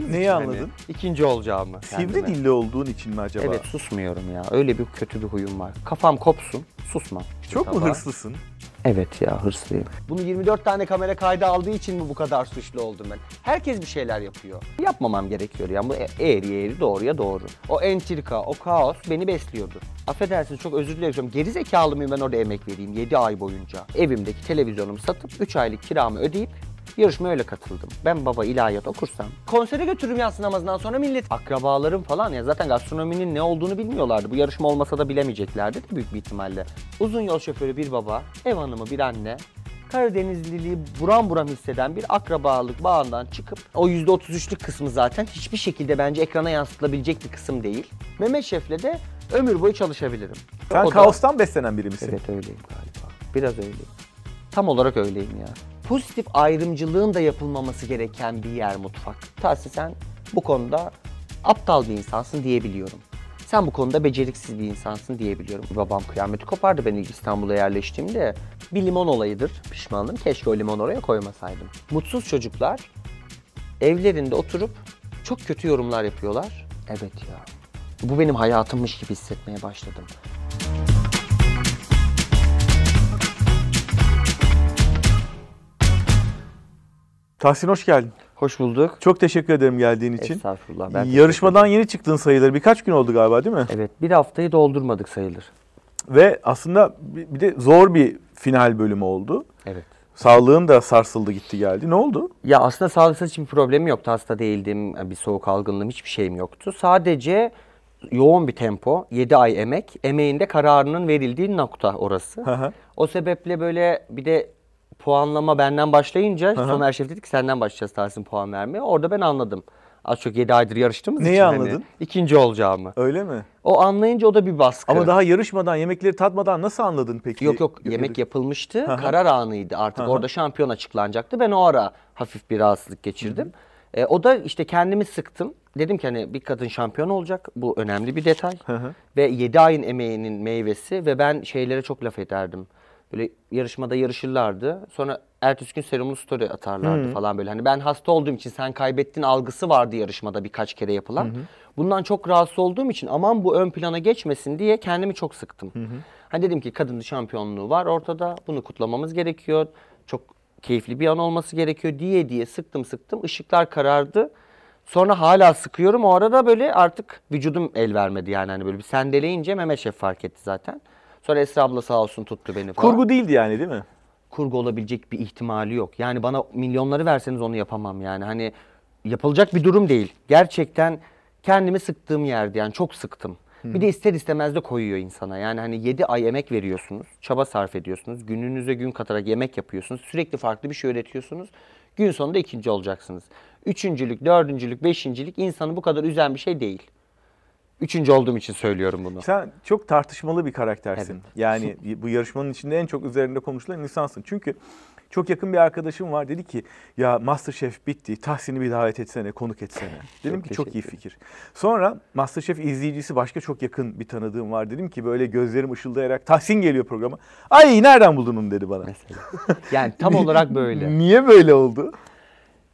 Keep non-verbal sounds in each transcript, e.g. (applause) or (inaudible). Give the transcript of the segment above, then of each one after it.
Neyi için hani anladın? İkinci olacağımı. Sivri kendime. dilli olduğun için mi acaba? Evet susmuyorum ya. Öyle bir kötü bir huyum var. Kafam kopsun, susmam. Çok mu hırslısın? Evet ya hırslıyım. Bunu 24 tane kamera kaydı aldığı için mi bu kadar suçlu oldum ben? Herkes bir şeyler yapıyor. Yapmamam gerekiyor yani bu e- eğri eğri doğruya doğru. O entrika, o kaos beni besliyordu. Affedersiniz çok özür dilerim. Geri zekalı mıyım ben orada emek vereyim 7 ay boyunca. Evimdeki televizyonumu satıp 3 aylık kiramı ödeyip Yarışmaya öyle katıldım. Ben baba ilahiyat okursam. Konsere götürürüm yatsı namazından sonra millet. Akrabalarım falan ya zaten gastronominin ne olduğunu bilmiyorlardı. Bu yarışma olmasa da bilemeyeceklerdi de büyük bir ihtimalle. Uzun yol şoförü bir baba, ev hanımı bir anne. Karadenizliliği buram buram hisseden bir akrabalık bağından çıkıp o %33'lük kısmı zaten hiçbir şekilde bence ekrana yansıtılabilecek bir kısım değil. Mehmet Şef'le de ömür boyu çalışabilirim. Sen O da- kaostan beslenen biri misin? Evet öyleyim galiba. Biraz öyleyim. Tam olarak öyleyim ya. Pozitif ayrımcılığın da yapılmaması gereken bir yer mutfak. Tahsin sen bu konuda aptal bir insansın diyebiliyorum. Sen bu konuda beceriksiz bir insansın diyebiliyorum. Babam kıyameti kopardı ben İstanbul'a yerleştiğimde. Bir limon olayıdır pişmanım. Keşke o limon oraya koymasaydım. Mutsuz çocuklar evlerinde oturup çok kötü yorumlar yapıyorlar. Evet ya. Bu benim hayatımmış gibi hissetmeye başladım. Tahsin hoş geldin. Hoş bulduk. Çok teşekkür ederim geldiğin için. Estağfurullah. Ben Yarışmadan yeni çıktığın sayılır. Birkaç gün oldu galiba değil mi? Evet bir haftayı doldurmadık sayılır. Ve aslında bir de zor bir final bölümü oldu. Evet. Sağlığın da sarsıldı gitti geldi. Ne oldu? Ya aslında sağlıksal hiçbir problemim yoktu. Hasta değildim. Bir soğuk algınlığım hiçbir şeyim yoktu. Sadece yoğun bir tempo, 7 ay emek. Emeğinde kararının verildiği nokta orası. O sebeple böyle bir de puanlama benden başlayınca hı. Somer Şef dedi ki senden başlayacağız Tahsin puan vermeye. Orada ben anladım. Az çok 7 aydır yarıştığımız Neyi için hani anladın? ikinci olacağımı. Öyle mi? O anlayınca o da bir baskı. Ama daha yarışmadan, yemekleri tatmadan nasıl anladın peki? Yok yok yemek yapılmıştı. hı. Karar anıydı artık. Hı. Orada şampiyon açıklanacaktı. Ben o ara hafif bir rahatsızlık geçirdim. E, o da işte kendimi sıktım. Dedim ki hani bir kadın şampiyon olacak. Bu önemli bir detay. Hı hı. Ve 7 ayın emeğinin meyvesi ve ben şeylere çok laf ederdim. Böyle yarışmada yarışırlardı. Sonra ertesi gün serumlu story atarlardı falan böyle. Hani ben hasta olduğum için sen kaybettin algısı vardı yarışmada birkaç kere yapılan. Bundan çok rahatsız olduğum için aman bu ön plana geçmesin diye kendimi çok sıktım. Hani dedim ki kadın şampiyonluğu var ortada. Bunu kutlamamız gerekiyor. Çok keyifli bir an olması gerekiyor diye diye sıktım sıktım. Işıklar karardı. Sonra hala sıkıyorum. O arada böyle artık vücudum el vermedi yani. Hani böyle bir sendeleyince Mehmet Şef fark etti zaten. Sonra Esra abla sağ olsun tuttu beni falan. Kurgu değildi yani değil mi? Kurgu olabilecek bir ihtimali yok. Yani bana milyonları verseniz onu yapamam yani. Hani yapılacak bir durum değil. Gerçekten kendimi sıktığım yerde yani çok sıktım. Bir de ister istemez de koyuyor insana. Yani hani 7 ay emek veriyorsunuz, çaba sarf ediyorsunuz. Gününüze gün katarak yemek yapıyorsunuz. Sürekli farklı bir şey üretiyorsunuz. Gün sonunda ikinci olacaksınız. Üçüncülük, dördüncülük, beşincilik insanı bu kadar üzen bir şey değil. Üçüncü olduğum için söylüyorum bunu. Sen çok tartışmalı bir karaktersin. Evet. Yani (laughs) bu yarışmanın içinde en çok üzerinde konuşulan insansın. Çünkü çok yakın bir arkadaşım var. Dedi ki ya Masterchef bitti. Tahsin'i bir davet etsene, konuk etsene. (laughs) Dedim Çok ki çok iyi fikir. Sonra Masterchef izleyicisi başka çok yakın bir tanıdığım var. Dedim ki böyle gözlerim ışıldayarak Tahsin geliyor programa. Ay nereden buldun onu dedi bana. Mesela. Yani tam (laughs) olarak böyle. Niye böyle oldu?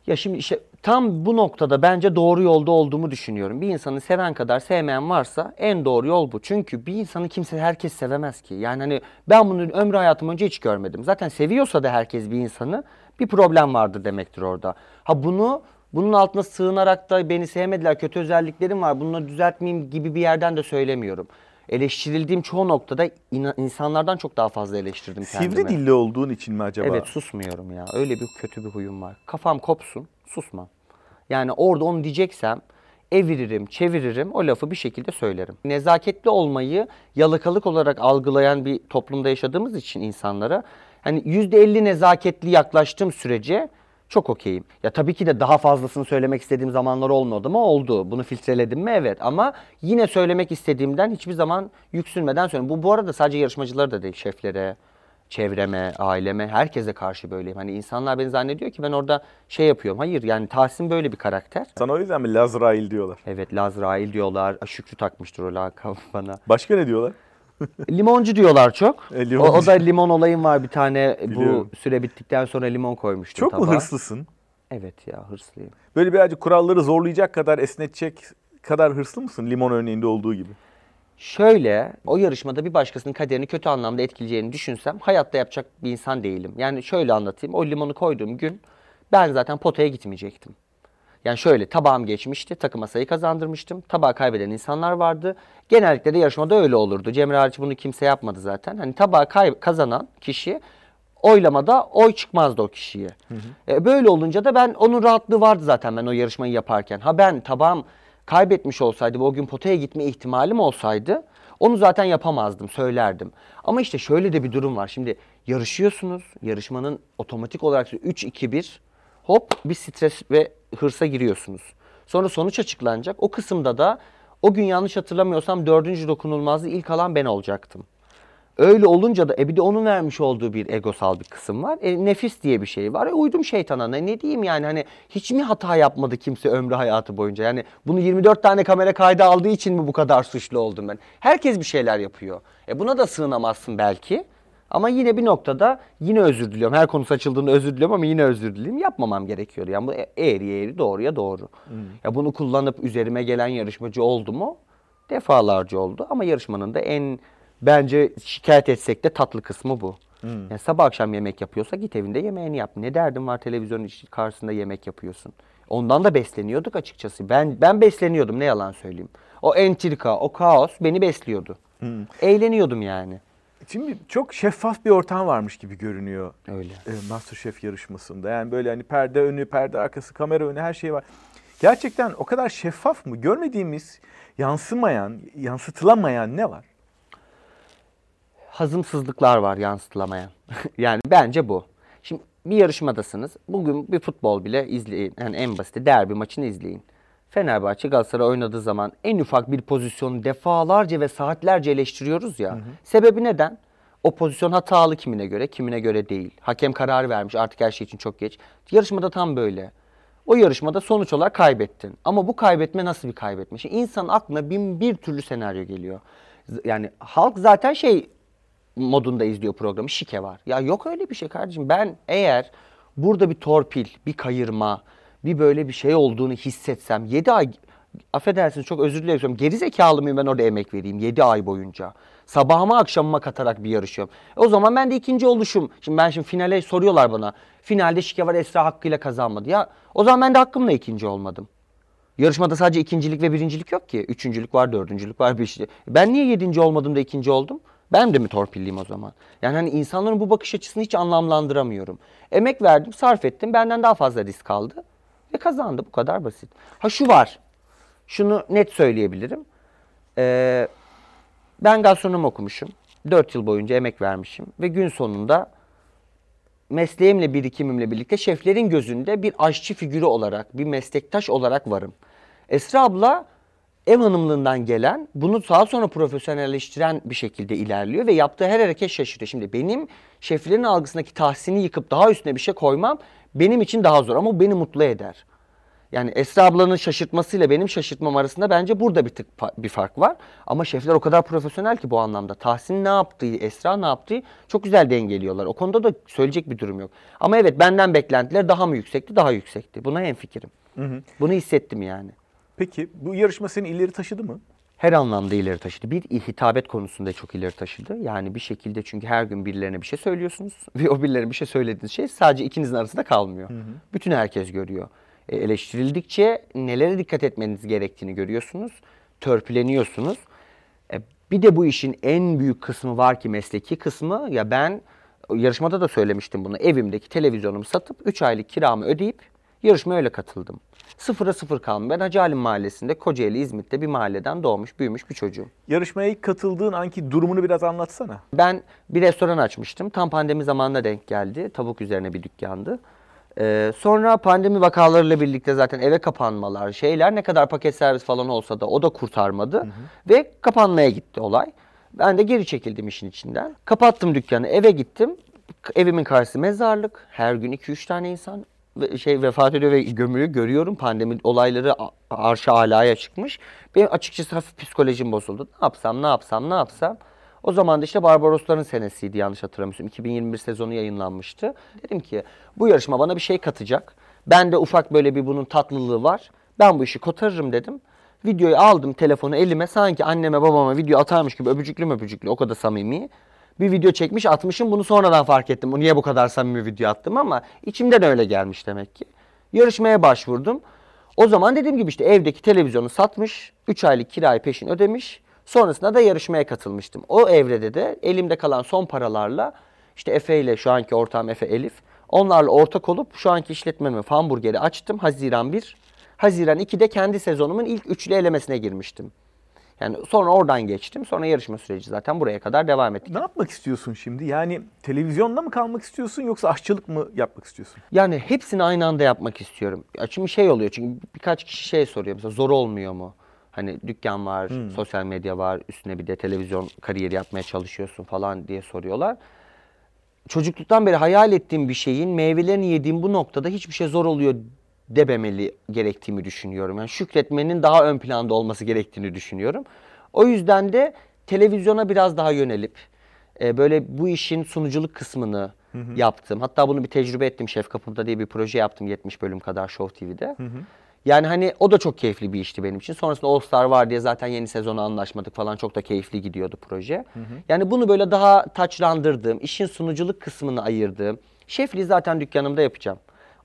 Ya şimdi işte tam bu noktada bence doğru yolda olduğumu düşünüyorum. Bir insanı seven kadar sevmeyen varsa en doğru yol bu. Çünkü bir insanı kimse herkes sevemez ki. Yani hani ben bunu ömrü hayatım önce hiç görmedim. Zaten seviyorsa da herkes bir insanı bir problem vardır demektir orada. Ha bunu bunun altına sığınarak da beni sevmediler, kötü özelliklerim var, bunları düzeltmeyeyim gibi bir yerden de söylemiyorum. Eleştirildiğim çoğu noktada ina- insanlardan çok daha fazla eleştirdim kendimi. Sivri dilli olduğun için mi acaba? Evet susmuyorum ya. Öyle bir kötü bir huyum var. Kafam kopsun, susmam. Yani orada onu diyeceksem eviririm, çeviririm, o lafı bir şekilde söylerim. Nezaketli olmayı yalakalık olarak algılayan bir toplumda yaşadığımız için insanlara hani %50 nezaketli yaklaştığım sürece çok okeyim. Ya tabii ki de daha fazlasını söylemek istediğim zamanlar olmadı mı? Oldu. Bunu filtreledim mi? Evet. Ama yine söylemek istediğimden hiçbir zaman yüksünmeden söylüyorum. Bu bu arada sadece yarışmacıları da değil, şeflere, çevreme, aileme, herkese karşı böyleyim. Hani insanlar beni zannediyor ki ben orada şey yapıyorum. Hayır yani Tahsin böyle bir karakter. Sana o yüzden mi Lazrail diyorlar? Evet Lazrail diyorlar. Şükrü takmıştır o lakabı bana. Başka ne diyorlar? Limoncu diyorlar çok. E, o, limoncu. o da limon olayım var bir tane. Biliyorum. Bu süre bittikten sonra limon koymuştum Çok mu tabağa. hırslısın? Evet ya hırslıyım. Böyle birazcık kuralları zorlayacak kadar esnetecek kadar hırslı mısın limon örneğinde olduğu gibi? Şöyle, o yarışmada bir başkasının kaderini kötü anlamda etkileyeceğini düşünsem hayatta yapacak bir insan değilim. Yani şöyle anlatayım, o limonu koyduğum gün ben zaten potaya gitmeyecektim. Yani şöyle tabağım geçmişti, takıma sayı kazandırmıştım. Tabağı kaybeden insanlar vardı. Genellikle de yarışmada öyle olurdu. Cemre hariç bunu kimse yapmadı zaten. Hani tabağı kazanan kişi oylamada oy çıkmazdı o kişiye. E, böyle olunca da ben onun rahatlığı vardı zaten ben o yarışmayı yaparken. Ha ben tabağım kaybetmiş olsaydı o gün potaya gitme ihtimalim olsaydı onu zaten yapamazdım, söylerdim. Ama işte şöyle de bir durum var. Şimdi yarışıyorsunuz. Yarışmanın otomatik olarak 3-2-1 hop bir stres ve hırsa giriyorsunuz. Sonra sonuç açıklanacak. O kısımda da o gün yanlış hatırlamıyorsam dördüncü dokunulmazlığı ilk alan ben olacaktım. Öyle olunca da e bir de onun vermiş olduğu bir egosal bir kısım var. E, nefis diye bir şey var. E, uydum şeytana ne, ne diyeyim yani hani hiç mi hata yapmadı kimse ömrü hayatı boyunca? Yani bunu 24 tane kamera kaydı aldığı için mi bu kadar suçlu oldum ben? Herkes bir şeyler yapıyor. E buna da sığınamazsın belki. Ama yine bir noktada yine özür diliyorum. Her konusu açıldığında özür diliyorum ama yine özür dileyim. Yapmamam gerekiyor. Yani bu e- eğri eğri doğruya doğru. Ya bunu kullanıp üzerime gelen yarışmacı oldu mu? Defalarca oldu ama yarışmanın da en bence şikayet etsek de tatlı kısmı bu. Yani sabah akşam yemek yapıyorsa git evinde yemeğini yap. Ne derdin var televizyonun karşısında yemek yapıyorsun. Ondan da besleniyorduk açıkçası. Ben ben besleniyordum ne yalan söyleyeyim. O entrika, o kaos beni besliyordu. Eğleniyordum yani. Şimdi çok şeffaf bir ortam varmış gibi görünüyor. Öyle. e, Masterchef yarışmasında. Yani böyle hani perde önü, perde arkası, kamera önü her şey var. Gerçekten o kadar şeffaf mı? Görmediğimiz, yansımayan, yansıtılamayan ne var? hazımsızlıklar var yansıtılamayan. (laughs) yani bence bu. Şimdi bir yarışmadasınız. Bugün bir futbol bile izleyin. Yani en basiti derbi maçını izleyin. Fenerbahçe Galatasaray oynadığı zaman en ufak bir pozisyonu defalarca ve saatlerce eleştiriyoruz ya. Sebebi neden? O pozisyon hatalı kimine göre, kimine göre değil. Hakem karar vermiş artık her şey için çok geç. Yarışmada tam böyle. O yarışmada sonuç olarak kaybettin. Ama bu kaybetme nasıl bir kaybetme? Şimdi insanın aklına bin bir türlü senaryo geliyor. Yani halk zaten şey modunda izliyor programı. Şike var. Ya yok öyle bir şey kardeşim. Ben eğer burada bir torpil, bir kayırma, bir böyle bir şey olduğunu hissetsem 7 ay affedersiniz çok özür dilerim. Geri zekalı mıyım ben orada emek vereyim 7 ay boyunca. Sabahıma akşamıma katarak bir yarışıyorum. E o zaman ben de ikinci oluşum. Şimdi ben şimdi finale soruyorlar bana. Finalde şike var Esra hakkıyla kazanmadı. Ya o zaman ben de hakkımla ikinci olmadım. Yarışmada sadece ikincilik ve birincilik yok ki. Üçüncülük var, dördüncülük var, beşincilik. Ben niye yedinci olmadım da ikinci oldum? Ben de mi torpilliyim o zaman? Yani hani insanların bu bakış açısını hiç anlamlandıramıyorum. Emek verdim, sarf ettim. Benden daha fazla risk aldı. Ve kazandı. Bu kadar basit. Ha şu var. Şunu net söyleyebilirim. Ee, ben gastronomi okumuşum. 4 yıl boyunca emek vermişim. Ve gün sonunda mesleğimle birikimimle birlikte şeflerin gözünde bir aşçı figürü olarak, bir meslektaş olarak varım. Esra abla ev hanımlığından gelen, bunu daha sonra profesyonelleştiren bir şekilde ilerliyor ve yaptığı her hareket şaşırtıyor. Şimdi benim şeflerin algısındaki tahsini yıkıp daha üstüne bir şey koymam benim için daha zor ama bu beni mutlu eder. Yani Esra ablanın şaşırtmasıyla benim şaşırtmam arasında bence burada bir tık bir fark var. Ama şefler o kadar profesyonel ki bu anlamda. Tahsin ne yaptığı, Esra ne yaptığı çok güzel dengeliyorlar. O konuda da söyleyecek bir durum yok. Ama evet benden beklentiler daha mı yüksekti? Daha yüksekti. Buna hemfikirim. Bunu hissettim yani. Peki bu yarışma seni ileri taşıdı mı? Her anlamda ileri taşıdı. Bir hitabet konusunda çok ileri taşıdı. Yani bir şekilde çünkü her gün birilerine bir şey söylüyorsunuz (laughs) ve o birilerine bir şey söylediğiniz şey sadece ikinizin arasında kalmıyor. Bütün herkes görüyor. E, eleştirildikçe nelere dikkat etmeniz gerektiğini görüyorsunuz. Törpüleniyorsunuz. E, bir de bu işin en büyük kısmı var ki mesleki kısmı ya ben yarışmada da söylemiştim bunu. Evimdeki televizyonumu satıp 3 aylık kiramı ödeyip yarışmaya öyle katıldım. Sıfıra sıfır kaldım. Ben Hacı Halim Mahallesi'nde Kocaeli İzmit'te bir mahalleden doğmuş büyümüş bir çocuğum. Yarışmaya ilk katıldığın anki durumunu biraz anlatsana. Ben bir restoran açmıştım. Tam pandemi zamanına denk geldi. Tavuk üzerine bir dükkandı. Ee, sonra pandemi vakalarıyla birlikte zaten eve kapanmalar, şeyler ne kadar paket servis falan olsa da o da kurtarmadı. Ve kapanmaya gitti olay. Ben de geri çekildim işin içinden. Kapattım dükkanı, eve gittim. Evimin karşısı mezarlık. Her gün 2-3 tane insan şey vefat ediyor ve gömülüyor. Görüyorum pandemi olayları arşa alaya çıkmış. Benim açıkçası hafif psikolojim bozuldu. Ne yapsam, ne yapsam, ne yapsam. O zaman da işte Barbarosların senesiydi yanlış hatırlamıyorsam. 2021 sezonu yayınlanmıştı. Dedim ki bu yarışma bana bir şey katacak. Ben de ufak böyle bir bunun tatlılığı var. Ben bu işi kotarırım dedim. Videoyu aldım telefonu elime sanki anneme babama video atarmış gibi öpücüklü öpücüklü o kadar samimi. Bir video çekmiş atmışım bunu sonradan fark ettim. Niye bu kadar samimi video attım ama içimden öyle gelmiş demek ki. Yarışmaya başvurdum. O zaman dediğim gibi işte evdeki televizyonu satmış, 3 aylık kirayı peşin ödemiş. Sonrasında da yarışmaya katılmıştım. O evrede de elimde kalan son paralarla işte Efe ile şu anki ortağım Efe Elif onlarla ortak olup şu anki işletmemi Hamburger'i açtım. Haziran 1. Haziran 2'de kendi sezonumun ilk üçlü elemesine girmiştim. Yani sonra oradan geçtim. Sonra yarışma süreci zaten buraya kadar devam ettik. Ne yapmak istiyorsun şimdi? Yani televizyonda mı kalmak istiyorsun yoksa aşçılık mı yapmak istiyorsun? Yani hepsini aynı anda yapmak istiyorum. Çünkü şey oluyor çünkü birkaç kişi şey soruyor mesela zor olmuyor mu? Hani dükkan var, sosyal medya var, üstüne bir de televizyon kariyeri yapmaya çalışıyorsun falan diye soruyorlar. Çocukluktan beri hayal ettiğim bir şeyin meyvelerini yediğim bu noktada hiçbir şey zor oluyor dememeli gerektiğimi düşünüyorum. Yani şükretmenin daha ön planda olması gerektiğini düşünüyorum. O yüzden de televizyona biraz daha yönelip e, böyle bu işin sunuculuk kısmını yaptım. Hatta bunu bir tecrübe ettim. Şef Kapımda diye bir proje yaptım 70 bölüm kadar Show TV'de. Yani hani o da çok keyifli bir işti benim için. Sonrasında All Star var diye zaten yeni sezona anlaşmadık falan. Çok da keyifli gidiyordu proje. Yani bunu böyle daha taçlandırdığım, işin sunuculuk kısmını ayırdığım. Şefliği zaten dükkanımda yapacağım.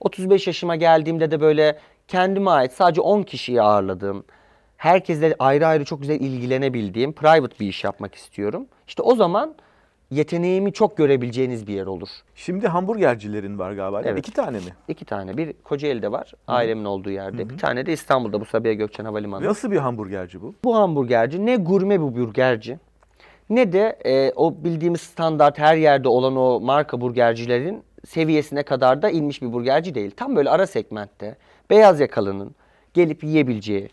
35 yaşıma geldiğimde de böyle kendime ait sadece 10 kişiyi ağırladığım, herkesle ayrı ayrı çok güzel ilgilenebildiğim private bir iş yapmak istiyorum. İşte o zaman yeteneğimi çok görebileceğiniz bir yer olur. Şimdi hamburgercilerin var galiba. Evet. İki tane mi? İki tane. Bir Kocaeli'de var, ailemin olduğu yerde. Bir tane de İstanbul'da bu Sabiha Gökçen Havalimanı. Nasıl bir hamburgerci bu? Bu hamburgerci ne gurme bir burgerci ne de e, o bildiğimiz standart her yerde olan o marka burgercilerin seviyesine kadar da inmiş bir burgerci değil. Tam böyle ara segmentte beyaz yakalının gelip yiyebileceği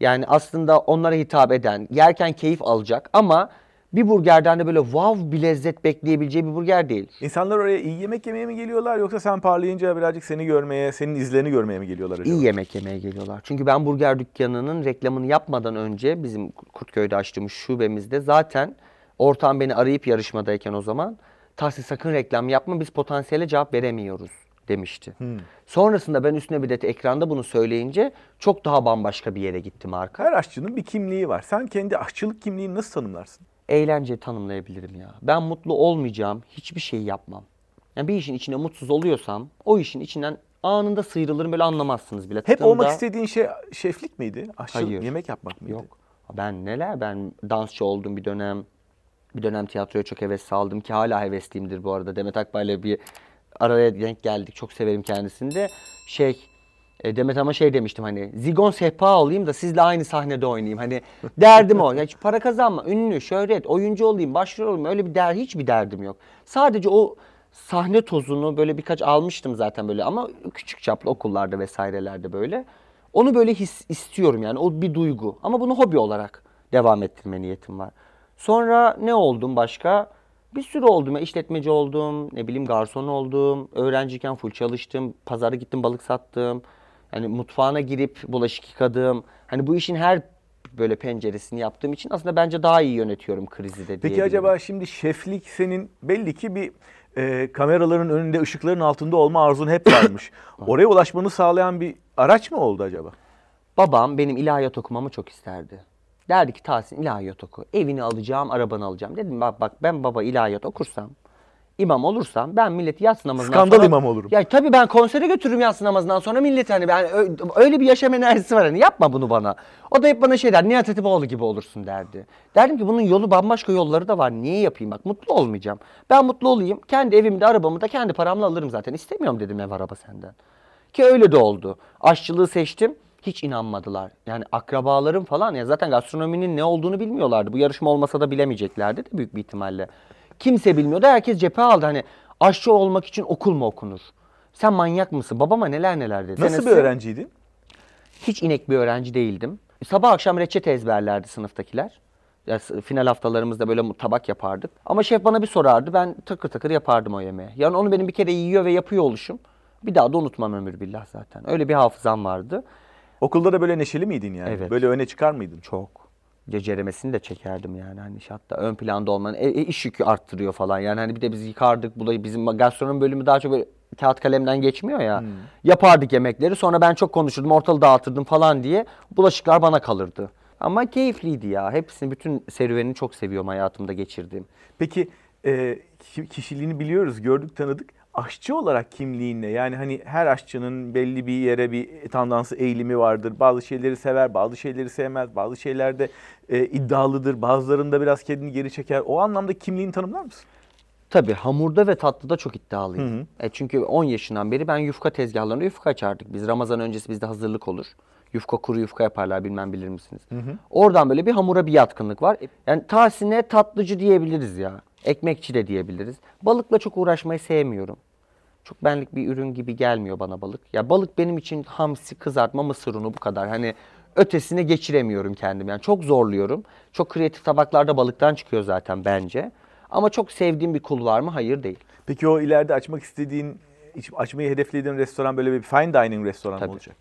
yani aslında onlara hitap eden, yerken keyif alacak ama bir burgerden de böyle wow bir lezzet bekleyebileceği bir burger değil. İnsanlar oraya iyi yemek yemeye mi geliyorlar yoksa sen parlayınca birazcık seni görmeye, senin izlerini görmeye mi geliyorlar acaba? İyi yemek yemeye geliyorlar. Çünkü ben burger dükkanının reklamını yapmadan önce bizim Kurtköy'de açtığımız şubemizde zaten ortağım beni arayıp yarışmadayken o zaman Tahsin sakın reklam yapma biz potansiyele cevap veremiyoruz demişti. Sonrasında ben üstüne bir de ekranda bunu söyleyince çok daha bambaşka bir yere gitti marka. Her aşçının bir kimliği var. Sen kendi aşçılık kimliğini nasıl tanımlarsın? Eğlence tanımlayabilirim ya. Ben mutlu olmayacağım hiçbir şey yapmam. Yani bir işin içinde mutsuz oluyorsam o işin içinden anında sıyrılırım böyle anlamazsınız bile. Hep Tadında- olmak istediğin şey şeflik miydi? Aşçılık, Hayır. yemek yapmak mıydı? Yok. Ben neler ben dansçı oldum bir dönem. Bir dönem tiyatroya çok heves saldım ki hala hevesliyimdir bu arada. Demet Akbay'la bir araya denk geldik. Çok severim kendisini de. Şey e, Demet ama şey demiştim hani zigon sehpa olayım da sizle aynı sahnede oynayayım. Hani (laughs) derdim o. Yani para kazanma, ünlü, şöhret, oyuncu olayım, başrol olayım öyle bir der hiçbir derdim yok. Sadece o sahne tozunu böyle birkaç almıştım zaten böyle ama küçük çaplı okullarda vesairelerde böyle. Onu böyle his istiyorum yani o bir duygu ama bunu hobi olarak devam ettirme niyetim var. Sonra ne oldum başka? Bir sürü oldum. ya. İşletmeci oldum, ne bileyim garson oldum. Öğrenciyken full çalıştım. Pazara gittim balık sattım. Hani mutfağına girip bulaşık yıkadım. Hani bu işin her böyle penceresini yaptığım için aslında bence daha iyi yönetiyorum krizi de Peki acaba şimdi şeflik senin belli ki bir e, kameraların önünde, ışıkların altında olma arzun hep varmış. (coughs) Oraya ulaşmanı sağlayan bir araç mı oldu acaba? Babam benim ilahiyat okumamı çok isterdi. Derdi ki Tahsin ilahiyat oku. Evini alacağım, arabanı alacağım. Dedim bak bak ben baba ilahiyat okursam, imam olursam ben milleti yatsı namazından Skandal sonra... imam olurum. Ya tabii ben konsere götürürüm yatsı namazından sonra milleti hani ben öyle bir yaşam enerjisi var hani yapma bunu bana. O da hep bana şey der Nihat Hatipoğlu gibi olursun derdi. Derdim ki bunun yolu bambaşka yolları da var. Niye yapayım bak mutlu olmayacağım. Ben mutlu olayım. Kendi evimde arabamı da kendi paramla alırım zaten. İstemiyorum dedim ev araba senden. Ki öyle de oldu. Aşçılığı seçtim. Hiç inanmadılar. Yani akrabalarım falan ya zaten gastronominin ne olduğunu bilmiyorlardı. Bu yarışma olmasa da bilemeyeceklerdi de büyük bir ihtimalle. Kimse bilmiyordu. Herkes cephe aldı. Hani aşçı olmak için okul mu okunur? Sen manyak mısın? Babama neler neler dedi. Nasıl bir Senesi- öğrenciydin? hiç inek bir öğrenci değildim. Sabah akşam reçete ezberlerdi sınıftakiler. Ya, s- final haftalarımızda böyle tabak yapardık. Ama şef bana bir sorardı. Ben takır takır yapardım o yemeği. Yani onu benim bir kere yiyor ve yapıyor oluşum. Bir daha da unutmam ömür billah zaten. Öyle bir hafızam vardı. Okulda da böyle neşeli miydin yani? Evet. Böyle öne çıkar mıydın? Çok. Ceceremesini de çekerdim yani. Hani hatta ön planda olmanın e, e, iş yükü arttırıyor falan. Yani hani bir de biz yıkardık. Bu da bizim gastronomi bölümü daha çok böyle kağıt kalemden geçmiyor ya. Yapardık yemekleri. Sonra ben çok konuşurdum, ortalığı dağıtırdım falan diye. Bulaşıklar bana kalırdı. Ama keyifliydi ya. Hepsini, bütün serüvenini çok seviyorum hayatımda geçirdiğim. Peki e, ki- kişiliğini biliyoruz, gördük, tanıdık. Aşçı olarak kimliğinle yani hani her aşçının belli bir yere bir tandansı eğilimi vardır. Bazı şeyleri sever, bazı şeyleri sevmez. Bazı şeylerde e, iddialıdır. Bazılarında biraz kendini geri çeker. O anlamda kimliğini tanımlar mısın? Tabii hamurda ve tatlıda çok iddialıyım. Hı hı. E çünkü 10 yaşından beri ben yufka tezgahlarında yufka açardık. Biz Ramazan öncesi bizde hazırlık olur. Yufka kuru yufka yaparlar bilmem bilir misiniz? Oradan böyle bir hamura bir yatkınlık var. Yani Tahsin'e tatlıcı diyebiliriz ya. Ekmekçi de diyebiliriz. Balıkla çok uğraşmayı sevmiyorum. Çok benlik bir ürün gibi gelmiyor bana balık. Ya balık benim için hamsi, kızartma, mısır unu bu kadar. Hani ötesine geçiremiyorum kendimi. Yani çok zorluyorum. Çok kreatif tabaklarda balıktan çıkıyor zaten bence. Ama çok sevdiğim bir kul var mı? Hayır değil. Peki o ileride açmak istediğin, açmayı hedeflediğin restoran böyle bir fine dining restoran mı Tabii. olacak?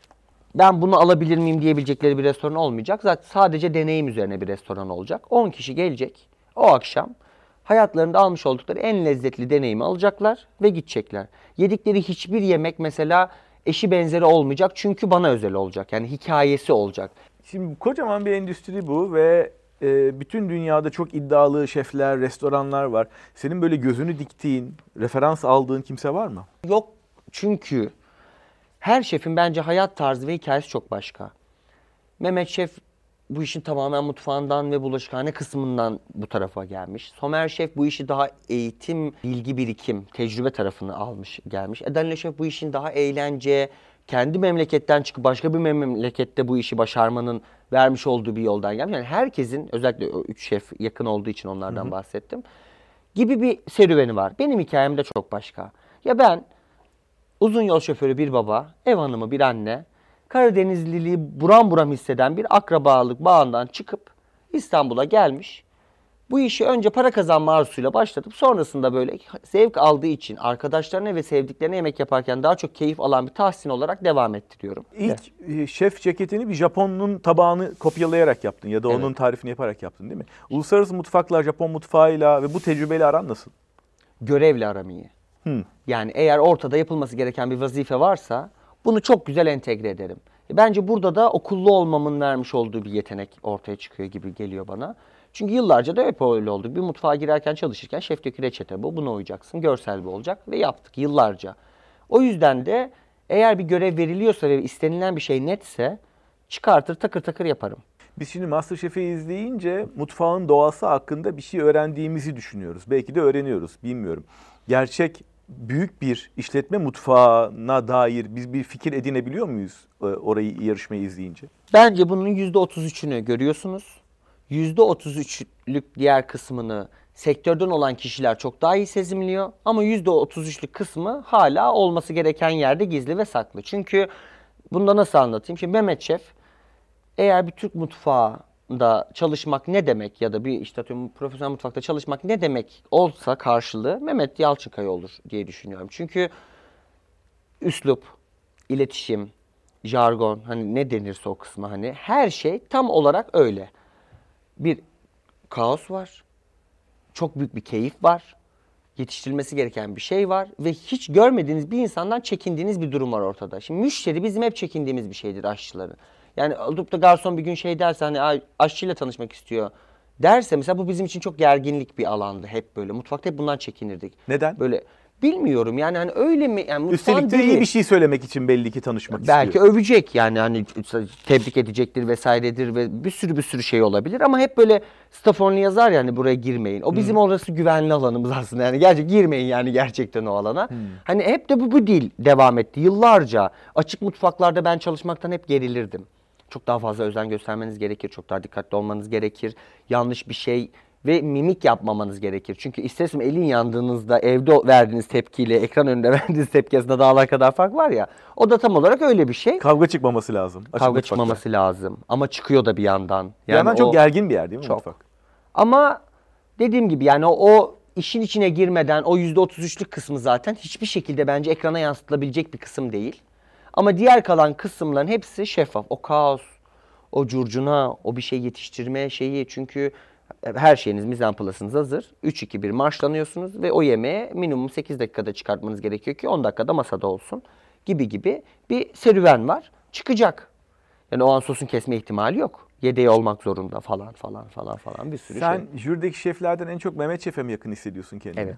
Ben bunu alabilir miyim diyebilecekleri bir restoran olmayacak. Zaten sadece deneyim üzerine bir restoran olacak. 10 kişi gelecek o akşam. Hayatlarında almış oldukları en lezzetli deneyimi alacaklar ve gidecekler. Yedikleri hiçbir yemek mesela eşi benzeri olmayacak çünkü bana özel olacak. Yani hikayesi olacak. Şimdi kocaman bir endüstri bu ve e, bütün dünyada çok iddialı şefler, restoranlar var. Senin böyle gözünü diktiğin, referans aldığın kimse var mı? Yok çünkü her şefin bence hayat tarzı ve hikayesi çok başka. Mehmet Şef bu işin tamamen mutfağından ve bulaşıkhane kısmından bu tarafa gelmiş. Somer Şef bu işi daha eğitim, bilgi birikim, tecrübe tarafını almış gelmiş. Edenle Şef bu işin daha eğlence, kendi memleketten çıkıp başka bir memlekette bu işi başarmanın vermiş olduğu bir yoldan gelmiş. Yani herkesin özellikle üç şef yakın olduğu için onlardan bahsettim. Gibi bir serüveni var. Benim hikayem de çok başka. Ya ben uzun yol şoförü bir baba, ev hanımı bir anne, Karadenizliliği buram buram hisseden bir akrabalık bağından çıkıp İstanbul'a gelmiş. Bu işi önce para kazanma arzusuyla başlatıp sonrasında böyle zevk aldığı için arkadaşlarına ve sevdiklerine yemek yaparken daha çok keyif alan bir tahsin olarak devam ettiriyorum. İlk e, şef ceketini bir Japon'un tabağını kopyalayarak yaptın ya da Evet. onun tarifini yaparak yaptın değil mi? Uluslararası mutfakla, Japon mutfağıyla ve bu tecrübeyle aran nasıl? görevle aram iyi. Hı. Yani eğer ortada yapılması gereken bir vazife varsa bunu çok güzel entegre ederim. E, Bence burada da okullu olmamın vermiş olduğu bir yetenek ortaya çıkıyor gibi geliyor bana. Çünkü yıllarca da hep öyle oldu. Bir mutfağa girerken çalışırken şefteki reçete bu, buna uyacaksın, görsel bu olacak ve yaptık yıllarca. O yüzden de eğer bir görev veriliyorsa ve istenilen bir şey netse çıkartır takır takır yaparım. Biz şimdi Masterchef'i izleyince mutfağın doğası hakkında bir şey öğrendiğimizi düşünüyoruz. Belki de öğreniyoruz, bilmiyorum. Gerçek büyük bir işletme mutfağına dair biz bir fikir edinebiliyor muyuz e, orayı yarışmayı izleyince? Bence bunun %33'ünü görüyorsunuz. %33'lük diğer kısmını sektörden olan kişiler çok daha iyi sezimliyor. Ama %33'lük kısmı hala olması gereken yerde gizli ve saklı. Çünkü bunda nasıl anlatayım? Şimdi Mehmet Şef eğer bir Türk mutfağında çalışmak ne demek ya da bir işte atıyorum profesyonel mutfakta çalışmak ne demek olsa karşılığı Mehmet Yalçınkaya olur diye düşünüyorum. Çünkü üslup, iletişim, jargon hani ne denirse o kısmı hani her şey tam olarak öyle. Bir kaos var. Çok büyük bir keyif var. Yetiştirilmesi gereken bir şey var ve hiç görmediğiniz bir insandan çekindiğiniz bir durum var ortada. Şimdi müşteri bizim hep çekindiğimiz bir şeydir aşçıların. Yani olup da garson bir gün şey derse hani "Ay, aşçıyla tanışmak istiyor derse mesela bu bizim için çok gerginlik bir alandı hep böyle. Mutfakta hep bundan çekinirdik. Neden? Böyle bilmiyorum yani hani öyle mi? Yani Üstelik de iyi bir şey söylemek için belli ki tanışmak Belki istiyor. övecek yani hani tebrik edecektir vesairedir ve bir sürü bir sürü şey olabilir ama hep böyle Stafford'un yazar yani buraya girmeyin. O bizim orası güvenli alanımız aslında yani gerçek girmeyin yani gerçekten o alana. Hani hep de bu, bu dil devam etti yıllarca. Açık mutfaklarda ben çalışmaktan hep gerilirdim. Çok daha fazla özen göstermeniz gerekir, çok daha dikkatli olmanız gerekir. Yanlış bir şey ve mimik yapmamanız gerekir. Çünkü istersen elin yandığınızda evde verdiğiniz tepkiyle ekran önünde (laughs) verdiğiniz tepki arasında dağlar kadar fark var ya. O da tam olarak öyle bir şey. Kavga çıkmaması lazım. açık Kavga mutfakta. çıkmaması lazım. Ama çıkıyor da bir yandan. Bir yandan o- çok gergin bir yer değil mi Çok. mutfak? Ama dediğim gibi yani o, o işin içine girmeden o %33'lük kısmı zaten hiçbir şekilde bence ekrana yansıtılabilecek bir kısım değil. Ama diğer kalan kısımların hepsi şeffaf. O kaos, o curcuna, o bir şey yetiştirme şeyi. Çünkü her şeyiniz mizan plasınız hazır. 3-2-1 marşlanıyorsunuz ve o yemeğe minimum 8 dakikada çıkartmanız gerekiyor ki 10 dakikada masada olsun. Gibi gibi bir serüven var. Çıkacak. Yani o an sosun kesme ihtimali yok. Yedeği olmak zorunda falan falan falan falan bir sürü Sen şey. jürideki şeflerden en çok Mehmet Şef'e mi yakın hissediyorsun kendini? Evet.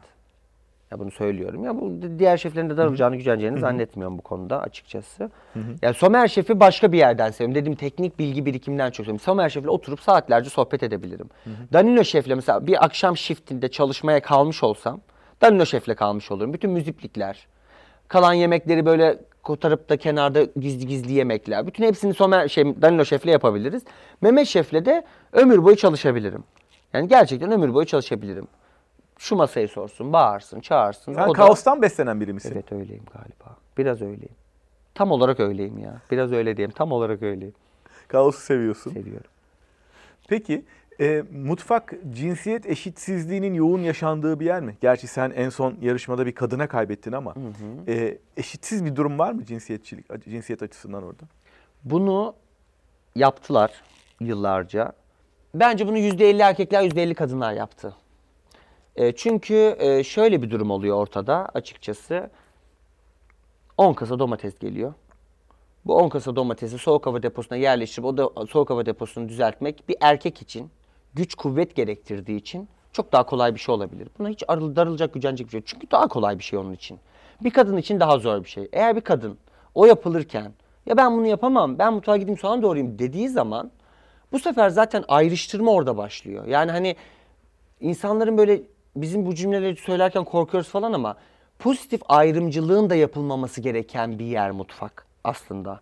Ya bunu söylüyorum. Ya bu diğer şeflerin de darılacağını, güceneceğini zannetmiyorum bu konuda açıkçası. Yani Somer şefi başka bir yerden seviyorum. Dedim teknik bilgi birikiminden çok seviyorum. Somer şefle oturup saatlerce sohbet edebilirim. Danilo şefle mesela bir akşam shiftinde çalışmaya kalmış olsam Danilo şefle kalmış olurum. Bütün müziplikler, kalan yemekleri böyle kotarıp da kenarda gizli gizli yemekler. Bütün hepsini Somer şey Danilo şefle yapabiliriz. Mehmet şefle de ömür boyu çalışabilirim. Yani gerçekten ömür boyu çalışabilirim şu masayı sorsun, bağırsın, çağırsın. Sen O da- kaostan beslenen biri misin? Evet öyleyim galiba. Biraz öyleyim. Tam olarak öyleyim ya. Biraz öyle diyeyim. Tam olarak öyleyim. Kaosu seviyorsun. Seviyorum. Peki e, mutfak cinsiyet eşitsizliğinin yoğun yaşandığı bir yer mi? Gerçi sen en son yarışmada bir kadına kaybettin ama e, eşitsiz bir durum var mı cinsiyetçilik cinsiyet açısından orada? Bunu yaptılar yıllarca. Bence bunu %50 erkekler, %50 kadınlar yaptı. E, çünkü e, şöyle bir durum oluyor ortada açıkçası. 10 kasa domates geliyor. Bu 10 kasa domatesi soğuk hava deposuna yerleştirip o da soğuk hava deposunu düzeltmek bir erkek için güç kuvvet gerektirdiği için çok daha kolay bir şey olabilir. Buna hiç arıl, darılacak, gücenecek bir şey. Çünkü daha kolay bir şey onun için. Bir kadın için daha zor bir şey. Eğer bir kadın o yapılırken ya ben bunu yapamam, ben mutfağa gideyim soğan doğrayayım dediği zaman bu sefer zaten ayrıştırma orada başlıyor. Yani hani insanların böyle bizim bu cümleleri söylerken korkuyoruz falan ama pozitif ayrımcılığın da yapılmaması gereken bir yer mutfak aslında.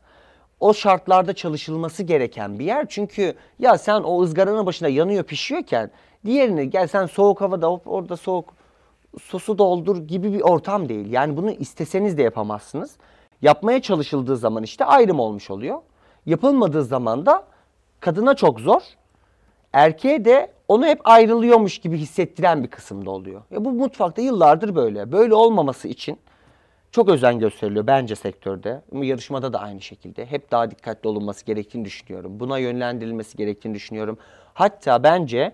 O şartlarda çalışılması gereken bir yer. Çünkü ya sen o ızgaranın başında yanıyor pişiyorken diğerini gel sen soğuk havada hop orada soğuk sosu doldur gibi bir ortam değil. Yani bunu isteseniz de yapamazsınız. Yapmaya çalışıldığı zaman işte ayrım olmuş oluyor. Yapılmadığı zaman da kadına çok zor. Erkeğe de onu hep ayrılıyormuş gibi hissettiren bir kısımda oluyor. Ya bu mutfakta yıllardır böyle. Böyle olmaması için çok özen gösteriliyor bence sektörde. Ama yarışmada da aynı şekilde. Hep daha dikkatli olunması gerektiğini düşünüyorum. Buna yönlendirilmesi gerektiğini düşünüyorum. Hatta bence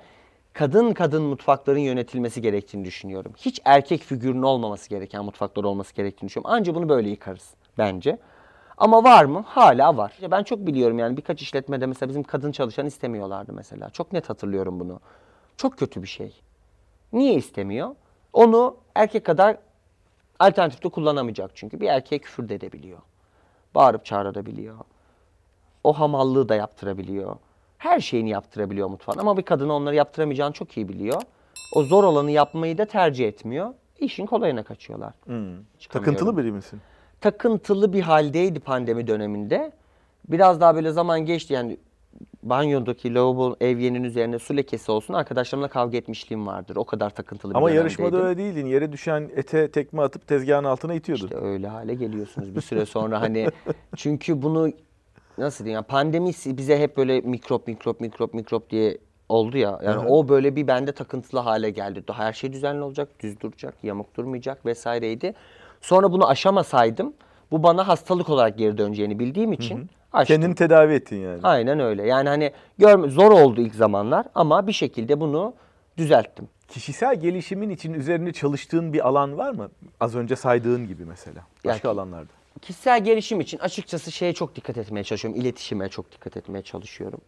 kadın kadın mutfakların yönetilmesi gerektiğini düşünüyorum. Hiç erkek figürünün olmaması gereken mutfaklar olması gerektiğini düşünüyorum. Anca bunu böyle yıkarız bence. Ama var mı? Hala var. Ben çok biliyorum yani birkaç işletmede mesela bizim kadın çalışan istemiyorlardı mesela. Çok net hatırlıyorum bunu. Çok kötü bir şey. Niye istemiyor? Onu erkek kadar alternatifte kullanamayacak çünkü. Bir erkeğe küfür de edebiliyor. Bağırıp çağırabiliyor. O hamallığı da yaptırabiliyor. Her şeyini yaptırabiliyor mutfağın. Ama bir kadın onları yaptıramayacağını çok iyi biliyor. O zor olanı yapmayı da tercih etmiyor. İşin kolayına kaçıyorlar. Çıkamıyorum. Takıntılı biri misin? Takıntılı bir haldeydi pandemi döneminde. Biraz daha böyle zaman geçti yani banyodaki lavabo evyenin üzerine su lekesi olsun arkadaşlarımla kavga etmişliğim vardır. O kadar takıntılı bir Ama dönemdeydim. yarışmada öyle değildin. Yere düşen ete tekme atıp tezgahın altına itiyordun. İşte öyle hale geliyorsunuz bir süre sonra hani (laughs) çünkü bunu nasıl diyeyim yani pandemi bize hep böyle mikrop mikrop mikrop mikrop diye oldu ya yani o böyle bir bende takıntılı hale geldi. Her şey düzenli olacak, düz duracak, yamuk durmayacak vesaireydi. Sonra bunu aşamasaydım bu bana hastalık olarak geri döneceğini bildiğim için aştım. Kendini tedavi ettin yani. Aynen öyle. Yani hani görme zor oldu ilk zamanlar ama bir şekilde bunu düzelttim. Kişisel gelişimin için üzerinde çalıştığın bir alan var mı? Az önce saydığın gibi mesela. Başka Ya- alanlarda. Kişisel gelişim için açıkçası şeye çok dikkat etmeye çalışıyorum. İletişime çok dikkat etmeye çalışıyorum.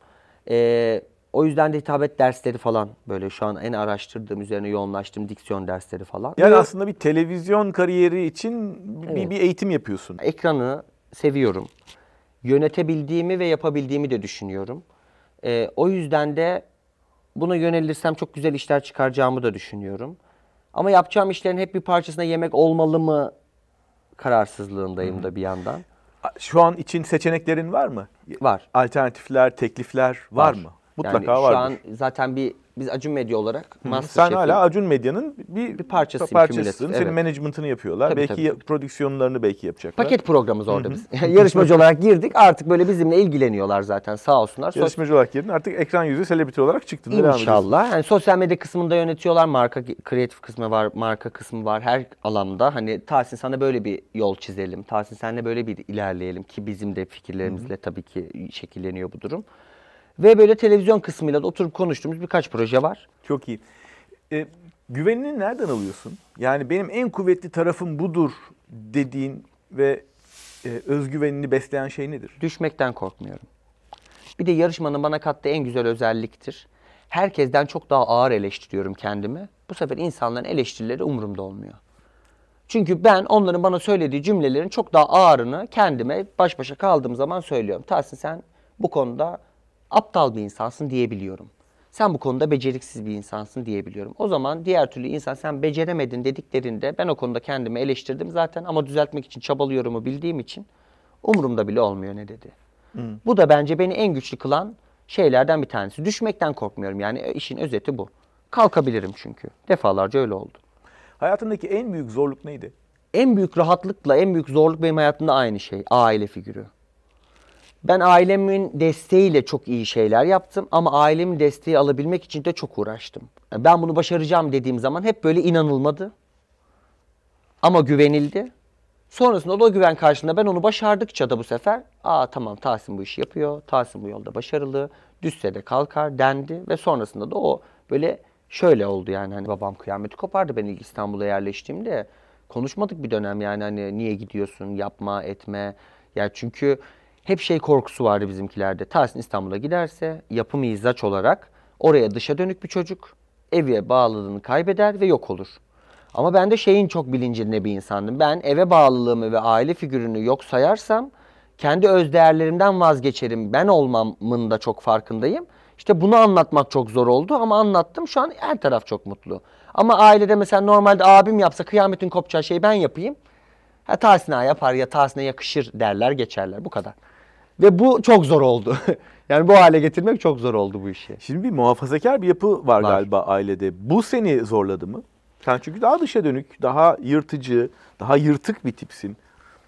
Ee, o yüzden de hitabet dersleri falan böyle şu an en araştırdığım üzerine yoğunlaştığım diksiyon dersleri falan. Yani Ve aslında bir televizyon kariyeri için bir, Evet. bir eğitim yapıyorsun. ekranı seviyorum. Yönetebildiğimi ve yapabildiğimi de düşünüyorum. Ee, o yüzden de buna yönelirsem çok güzel işler çıkaracağımı da düşünüyorum. Ama yapacağım işlerin hep bir parçasına yemek olmalı mı kararsızlığındayım da bir yandan. Şu an için seçeneklerin var mı? Var. Alternatifler, teklifler var, mı? Mutlaka yani vardır. Şu an zaten bir biz Acun Medya olarak Sen Masterchef'in hala Acun Medya'nın bir, Bir parçasıyım, parçasısın. kümülatif, Senin evet. management'ını yapıyorlar. Tabii, belki tabii, prodüksiyonlarını belki yapacaklar. paket programımız orada biz. (laughs) Yarışmacı (laughs) olarak girdik. Artık böyle bizimle ilgileniyorlar zaten sağ olsunlar. Sos- Yarışmacı olarak girdin. Artık ekran yüzü selebriti olarak çıktın. İnşallah. Yani sosyal medya kısmında yönetiyorlar. Marka kreatif kısmı var, marka kısmı var. Her alanda hani Tahsin sana böyle bir yol çizelim. Tahsin senle böyle bir ilerleyelim ki bizim de fikirlerimizle tabii ki şekilleniyor bu durum. Ve böyle televizyon kısmıyla da oturup konuştuğumuz birkaç proje var. Çok iyi. E, güvenini nereden alıyorsun? Yani benim en kuvvetli tarafım budur dediğin ve e, özgüvenini besleyen şey nedir? Düşmekten korkmuyorum. Bir de yarışmanın bana kattığı en güzel özelliktir. Herkesten çok daha ağır eleştiriyorum kendimi. Bu sefer insanların eleştirileri umurumda olmuyor. Çünkü ben onların bana söylediği cümlelerin çok daha ağırını kendime baş başa kaldığım zaman söylüyorum. Tahsin sen bu konuda aptal bir insansın diyebiliyorum. Sen bu konuda beceriksiz bir insansın diyebiliyorum. O zaman diğer türlü insan sen beceremedin dediklerinde ben o konuda kendimi eleştirdim zaten ama düzeltmek için çabalıyorumu bildiğim için umurumda bile olmuyor ne dedi. Bu da bence beni en güçlü kılan şeylerden bir tanesi. Düşmekten korkmuyorum yani e, işin özeti bu. Kalkabilirim çünkü. Defalarca öyle oldu. Hayatındaki en büyük zorluk neydi? En büyük rahatlıkla en büyük zorluk benim hayatımda aynı şey. Aile figürü. Ben ailemin desteğiyle çok iyi şeyler yaptım ama ailemin desteği alabilmek için de çok uğraştım. Yani Ben bunu başaracağım dediğim zaman hep böyle inanılmadı. Ama güvenildi. Sonrasında da o güven karşılığında ben onu başardıkça da bu sefer aa tamam Tahsin bu işi yapıyor, Tahsin bu yolda başarılı, düşse de kalkar dendi ve sonrasında da o böyle şöyle oldu yani hani babam kıyameti kopardı ben ilk İstanbul'a yerleştiğimde konuşmadık bir dönem yani hani niye gidiyorsun yapma etme ya çünkü hep şey korkusu vardı bizimkilerde Tahsin İstanbul'a giderse yapı mizaç olarak oraya dışa dönük bir çocuk eviye bağlılığını kaybeder ve yok olur. Ama ben de şeyin çok bilincinde bir insandım. Ben eve bağlılığımı ve aile figürünü yok sayarsam kendi öz değerlerimden vazgeçerim. Ben olmamın da çok farkındayım. İşte bunu anlatmak çok zor oldu ama anlattım. Şu an her taraf çok mutlu. Ama ailede mesela normalde abim yapsa kıyametin kopacağı şeyi ben yapayım. Ha Tahsin yapar ya Tahsin'e yakışır derler geçerler bu kadar. Ve bu çok zor oldu. (laughs) yani bu hale getirmek çok zor oldu bu işi. Şimdi bir muhafazakar bir yapı var, Var. galiba ailede. Bu seni zorladı mı? Sen çünkü daha dışa dönük, daha yırtıcı, daha yırtık bir tipsin.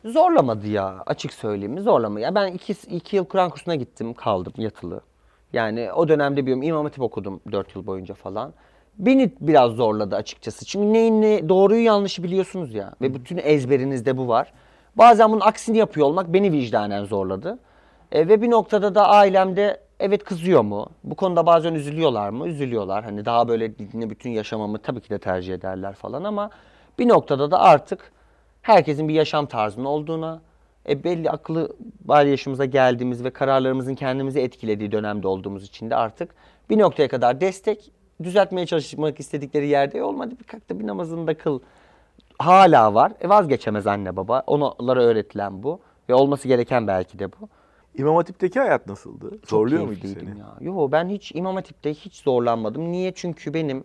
Zorlamadı ya açık söyleyeyim zorlama. Ya ben iki, iki yıl Kur'an kursuna gittim kaldım yatılı. Yani o dönemde bir İmam Hatip okudum dört yıl boyunca falan. Beni biraz zorladı açıkçası. Çünkü neyin ne doğruyu yanlışı biliyorsunuz ya. Ve bütün ezberinizde bu var. Bazen bunun aksini yapıyor olmak beni vicdanen zorladı. E, ve bir noktada da ailemde evet kızıyor mu? Bu konuda bazen üzülüyorlar mı? Üzülüyorlar. Hani daha böyle dinle bütün yaşamamı tabii ki de tercih ederler falan ama bir noktada da artık herkesin bir yaşam tarzının olduğuna, e, belli akıllı bal yaşımıza geldiğimiz ve kararlarımızın kendimizi etkilediği dönemde olduğumuz için de artık bir noktaya kadar destek, düzeltmeye çalışmak istedikleri yerde "E, olmadı bir kalk da bir namazını da kıl. Hala var. E, vazgeçemez anne baba. Onlara öğretilen bu ve olması gereken belki de bu. İmam Hatip'teki hayat nasıldı? Çok Zorluyor muydu seni? Ya. Yo ben hiç İmam Hatip'te hiç zorlanmadım. Niye? Çünkü benim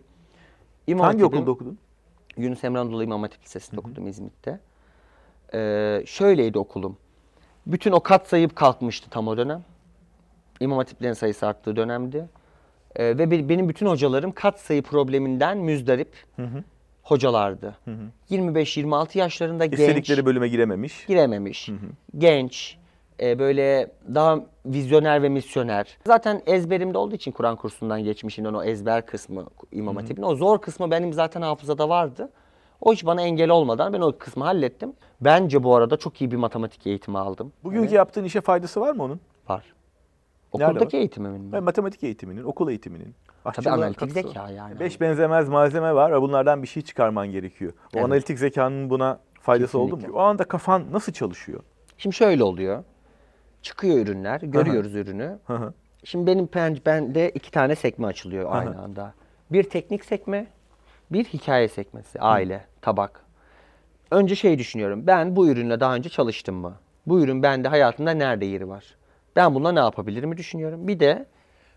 İmam Hangi Hatip'im- okulda okudun? Yunus Emre Anadolu İmam Hatip Lisesi'nde okudum İzmit'te. Ee, şöyleydi okulum. Bütün o kat sayıp kalkmıştı tam o dönem. İmam Hatiplerin sayısı arttığı dönemdi. Ee, ve be- benim bütün hocalarım kat sayı probleminden müzdarip hocalardı. 25-26 yaşlarında genç İstedikleri bölüme girememiş. girememiş. Genç, e, böyle daha vizyoner ve misyoner. Zaten ezberimde olduğu için Kur'an kursundan geçmişinden o ezber kısmı İmam Hatip'in. O zor kısmı benim zaten hafızada vardı. O hiç bana engel olmadan ben o kısmı hallettim. Bence bu arada çok iyi bir matematik eğitimi aldım. Bugünkü yaptığın işe faydası var mı onun? Var. Nerede Okuldaki eğitimimin mi? Ve matematik eğitiminin, okul eğitiminin. Tabii analitik zeka yani. Beş benzemez malzeme var ve bunlardan bir şey çıkarman gerekiyor. O Evet. analitik zekanın buna faydası oldu mu? Kesinlikle. O anda kafan nasıl çalışıyor? Şimdi şöyle oluyor. Çıkıyor ürünler, görüyoruz ürünü. Şimdi benim pen, bende iki tane sekme açılıyor aynı anda. Bir teknik sekme, bir hikaye sekmesi, aile, tabak. Önce şey düşünüyorum. Ben bu ürünle daha önce çalıştım mı? Bu ürün bende hayatımda nerede yeri var? Ben bununla ne yapabilirim düşünüyorum. Bir de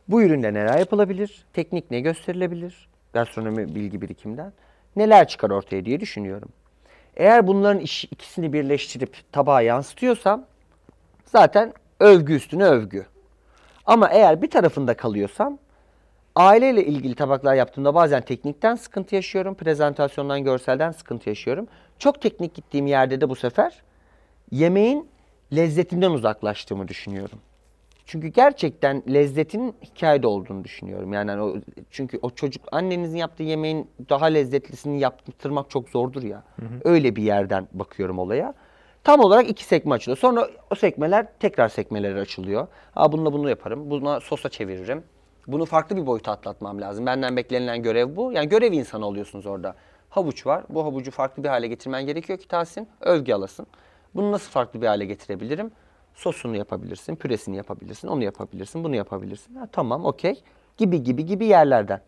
bu ürünle neler yapılabilir? Teknik ne gösterilebilir? Gastronomi bilgi birikimden. Neler çıkar ortaya diye düşünüyorum. Eğer bunların iş- ikisini birleştirip tabağa yansıtıyorsam zaten övgü üstüne övgü. Ama eğer bir tarafında kalıyorsam aileyle ilgili tabaklar yaptığımda bazen teknikten sıkıntı yaşıyorum. Prezentasyondan, görselden sıkıntı yaşıyorum. Çok teknik gittiğim yerde de bu sefer yemeğin lezzetinden uzaklaştığımı düşünüyorum. Çünkü gerçekten lezzetin hikayede olduğunu düşünüyorum. Yani hani o, çünkü o çocuk annenizin yaptığı yemeğin daha lezzetlisini yaptırmak çok zordur ya. Öyle bir yerden bakıyorum olaya. Tam olarak iki sekme açılıyor. Sonra o sekmeler tekrar sekmeleri açılıyor. Aa bununla bunu yaparım. Buna sosa çeviririm. Bunu farklı bir boyuta atlatmam lazım. Benden beklenilen görev bu. Yani görev insanı oluyorsunuz orada. Havuç var. Bu havucu farklı bir hale getirmen gerekiyor ki Tahsin övgü alasın. Bunu nasıl farklı bir hale getirebilirim? Sosunu yapabilirsin, püresini yapabilirsin, onu yapabilirsin, bunu yapabilirsin. Ha, tamam, okey. Gibi gibi gibi yerlerden.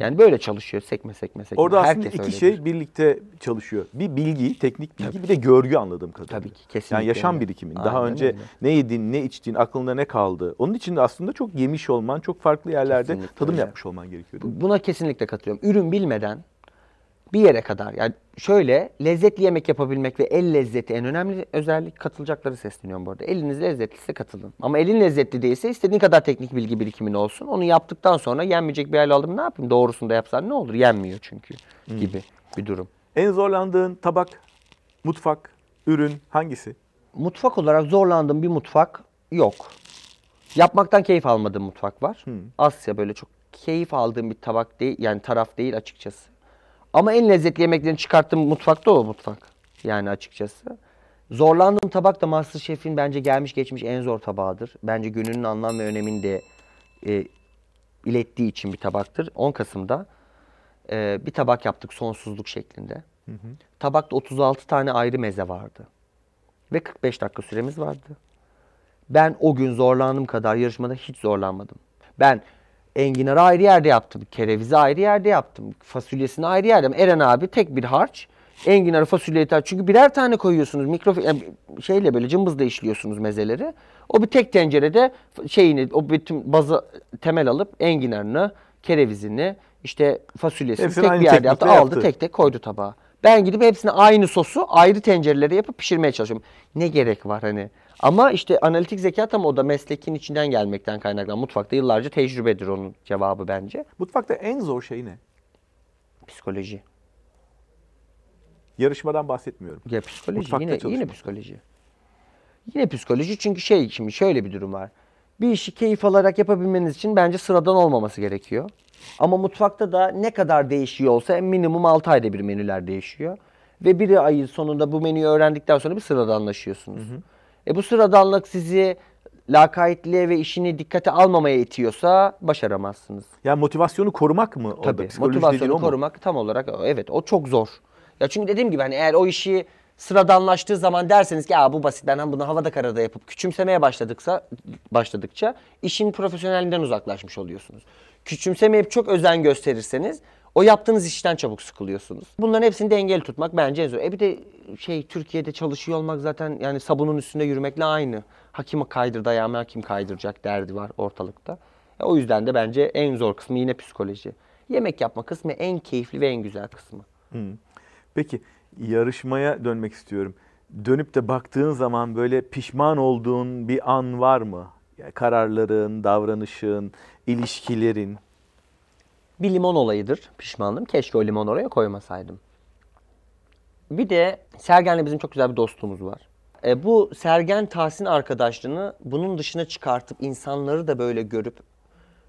Yani böyle çalışıyor sekme sekme sekme. Orada aslında Herkes iki öyledir. şey birlikte çalışıyor. Bir bilgi, teknik bilgi, bir de görgü anladığım kadarıyla. Tabii ki, kesinlikle Yani yaşam öyle. birikimin. Daha Aynen önce öyle. ne yedin, ne içtin, aklında ne kaldı. Onun için de aslında çok yemiş olman, çok farklı yerlerde Kesinlikle tadım öyle. yapmış olman gerekiyor. Buna kesinlikle katılıyorum. Ürün bilmeden bir yere kadar yani şöyle lezzetli yemek yapabilmek ve el lezzeti en önemli özellik katılacakları sesleniyorum bu arada. Eliniz lezzetliyse katılın. Ama elin lezzetli değilse istediğin kadar teknik bilgi birikimin olsun. Onu yaptıktan sonra yenmeyecek bir hale aldım ne yapayım? Doğrusunu da yapsan ne olur? Yenmiyor çünkü gibi bir durum. En zorlandığın tabak, mutfak, ürün hangisi? Mutfak olarak zorlandığım bir mutfak yok. Yapmaktan keyif almadığım mutfak var. Asya böyle çok keyif aldığım bir tabak değil yani taraf değil açıkçası. Ama en lezzetli yemeklerini çıkarttığım mutfak da o mutfak. Yani açıkçası. Zorlandığım tabak da Masterchef'in bence gelmiş geçmiş en zor tabağıdır. Bence gününün anlam ve önemini de e, ilettiği için bir tabaktır. 10 Kasım'da e, bir tabak yaptık sonsuzluk şeklinde. Tabakta 36 tane ayrı meze vardı. Ve 45 dakika süremiz vardı. Ben o gün zorlandığım kadar yarışmada hiç zorlanmadım. Ben enginarı ayrı yerde yaptım. Kerevizi ayrı yerde yaptım. Fasulyesini ayrı yerde yaptım. Eren abi tek bir harç. Enginarı fasulyeyi tar- Çünkü birer tane koyuyorsunuz. Mikro yani şeyle böyle cımbızla işliyorsunuz mezeleri. O bir tek tencerede şeyini o bütün bazı temel alıp enginarını, kerevizini, işte fasulyesini Hepsini tek bir yerde yaptı. Aldı yaptı. tek tek koydu tabağa. Ben gidip hepsini aynı sosu ayrı tencerelere yapıp pişirmeye çalışıyorum. Ne gerek var hani? Ama işte analitik zeka tam o da meslekin içinden gelmekten kaynaklanan. Mutfakta yıllarca tecrübedir onun cevabı bence. Mutfakta en zor şey ne? Psikoloji. Yarışmadan bahsetmiyorum. Ya psikoloji Mutfakta yine yine psikoloji. Yine psikoloji çünkü şey şimdi şöyle bir durum var. Bir işi keyif alarak yapabilmeniz için bence sıradan olmaması gerekiyor. Ama mutfakta da ne kadar değişiyor olsa minimum 6 ayda bir menüler değişiyor. Ve bir ayın sonunda bu menüyü öğrendikten sonra bir sıradanlaşıyorsunuz. E bu sıradanlık sizi lakaytliğe ve işini dikkate almamaya itiyorsa başaramazsınız. Yani motivasyonu korumak mı? Tabii. Motivasyonu o mu? korumak tam olarak evet o çok zor. Ya çünkü dediğim gibi hani eğer o işi sıradanlaştığı zaman derseniz ki Aa, bu basit ben bunu havada karada yapıp küçümsemeye başladıksa başladıkça işin profesyonelliğinden uzaklaşmış oluyorsunuz. Küçümsemeyip çok özen gösterirseniz o yaptığınız işten çabuk sıkılıyorsunuz. Bunların hepsini dengeli tutmak bence en zor. E bir de şey Türkiye'de çalışıyor olmak zaten yani sabunun üstünde yürümekle aynı. Hakim kaydır dayağımı hakim kaydıracak derdi var ortalıkta. E, o yüzden de bence en zor kısmı yine psikoloji. Yemek yapma kısmı en keyifli ve en güzel kısmı. Peki yarışmaya dönmek istiyorum. Dönüp de baktığın zaman böyle pişman olduğun bir an var mı? Kararların, davranışın, ilişkilerin. Bir limon olayıdır pişmanlığım. Keşke o limon oraya koymasaydım. Bir de Sergen'le bizim çok güzel bir dostluğumuz var. E, bu Sergen Tahsin arkadaşlığını bunun dışına çıkartıp insanları da böyle görüp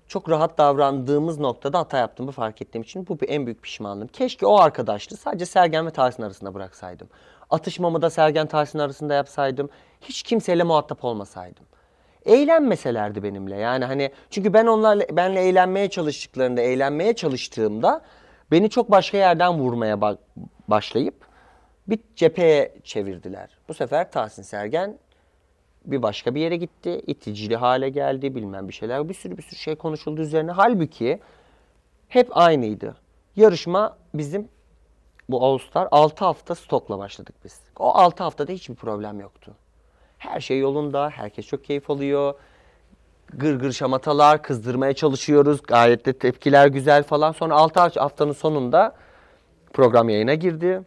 çok rahat davrandığımız noktada hata yaptığımı fark ettiğim için bu bir en büyük pişmanlığım. Keşke o arkadaşlığı sadece Sergen ve Tahsin arasında bıraksaydım. Atışmamı da Sergen Tahsin arasında yapsaydım. Hiç kimseyle muhatap olmasaydım. Eğlenmeselerdi benimle. Yani hani çünkü ben onlarla benle eğlenmeye çalıştıklarında, eğlenmeye çalıştığımda beni çok başka yerden vurmaya ba- başlayıp bir cepheye çevirdiler. Bu sefer Tahsin Sergen bir başka bir yere gitti. iticili hale geldi bilmem bir şeyler. Bir sürü bir sürü şey konuşuldu üzerine. Halbuki hep aynıydı. Yarışma bizim bu Star 6 hafta stokla başladık biz. O 6 haftada hiçbir problem yoktu. Her şey yolunda, herkes çok keyif alıyor. Gır gır şamatalar, kızdırmaya çalışıyoruz. Gayet de tepkiler güzel falan. Sonra 6 haftanın sonunda program yayına girdi.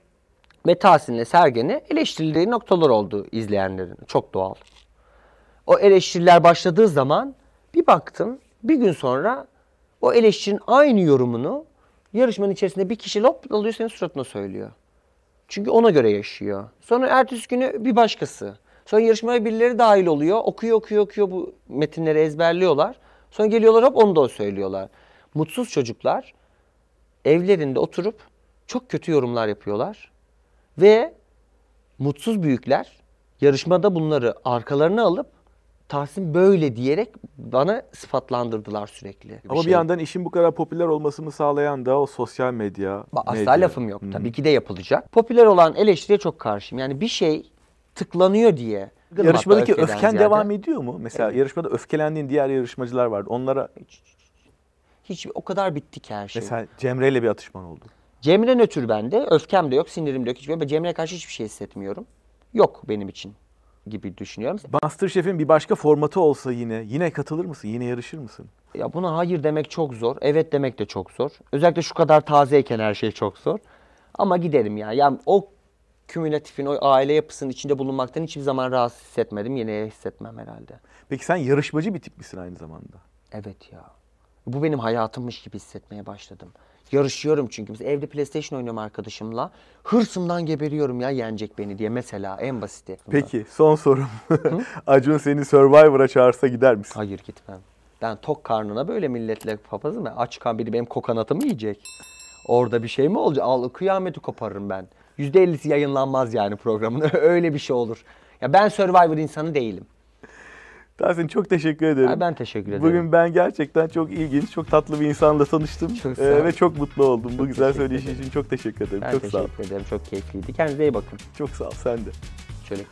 Ve Tahsin'le Sergen'i eleştirildiği noktalar oldu izleyenlerin. Çok doğal. O eleştiriler başladığı zaman bir baktım bir gün sonra o eleştirinin aynı yorumunu yarışmanın içerisinde bir kişi lop alıyor senin suratına söylüyor. Çünkü ona göre yaşıyor. Sonra ertesi günü bir başkası. Sonra yarışmaya birileri dahil oluyor. Okuyor okuyor okuyor bu metinleri ezberliyorlar. Sonra geliyorlar hop onu da söylüyorlar. Mutsuz çocuklar evlerinde oturup çok kötü yorumlar yapıyorlar. Ve mutsuz büyükler Yarışmada bunları arkalarına alıp Tahsin böyle diyerek bana sıfatlandırdılar sürekli. Ama bir şey- yandan işin bu kadar popüler olmasını sağlayan da o sosyal medya. Asla medya. lafım yok. Hı. Tabii ki de yapılacak. Popüler olan eleştiriye çok karşıyım. Yani bir şey tıklanıyor diye. Yarışmadaki öfken ziyade devam ediyor mu? Mesela yarışmada öfkelendiğin diğer yarışmacılar vardı. Onlara Hiç o kadar bitti ki her şey. mesela Cemre ile bir atışman oldu. Cemre nötr bende. Öfkem de yok, sinirim de yok. Hiçbir, Cemre'ye karşı hiçbir şey hissetmiyorum. Yok benim için gibi düşünüyorum. Masterchef'in bir başka formatı olsa yine yine katılır mısın? Yine yarışır mısın? Ya buna hayır demek çok zor. Evet demek de çok zor. Özellikle şu kadar tazeyken her şey çok zor. Ama giderim ya. Yani o kümülatifin, o aile yapısının içinde bulunmaktan hiçbir zaman rahatsız hissetmedim. Yine hissetmem herhalde. Peki sen yarışmacı bir tip misin aynı zamanda? Evet ya. Bu benim hayatımmış gibi hissetmeye başladım. Yarışıyorum çünkü. Mesela evde PlayStation oynuyorum arkadaşımla. Hırsımdan geberiyorum ya yenecek beni diye mesela en basiti. Peki son sorum. (laughs) Acun seni Survivor'a çağırsa gider misin? Hayır gitmem. Ben tok karnına böyle milletle papazım ya. Aç kan biri benim kokonatımı yiyecek. Orada bir şey mi olacak? Al kıyameti koparırım ben. %50'si yayınlanmaz yani programın. (laughs) Öyle bir şey olur. Ya ben Survivor insanı değilim. Tahsin çok teşekkür ederim. Ay, ben teşekkür ederim. Bugün ben gerçekten çok ilginç, çok tatlı bir insanla tanıştım. Çok sağ Ee, ve çok mutlu oldum. Bu güzel söyleşi ederim. için çok teşekkür ederim. Ben çok sağ ol. teşekkür ederim. Çok keyifliydi. Kendinize iyi bakın. Çok sağ ol. Sen de. Şöyle.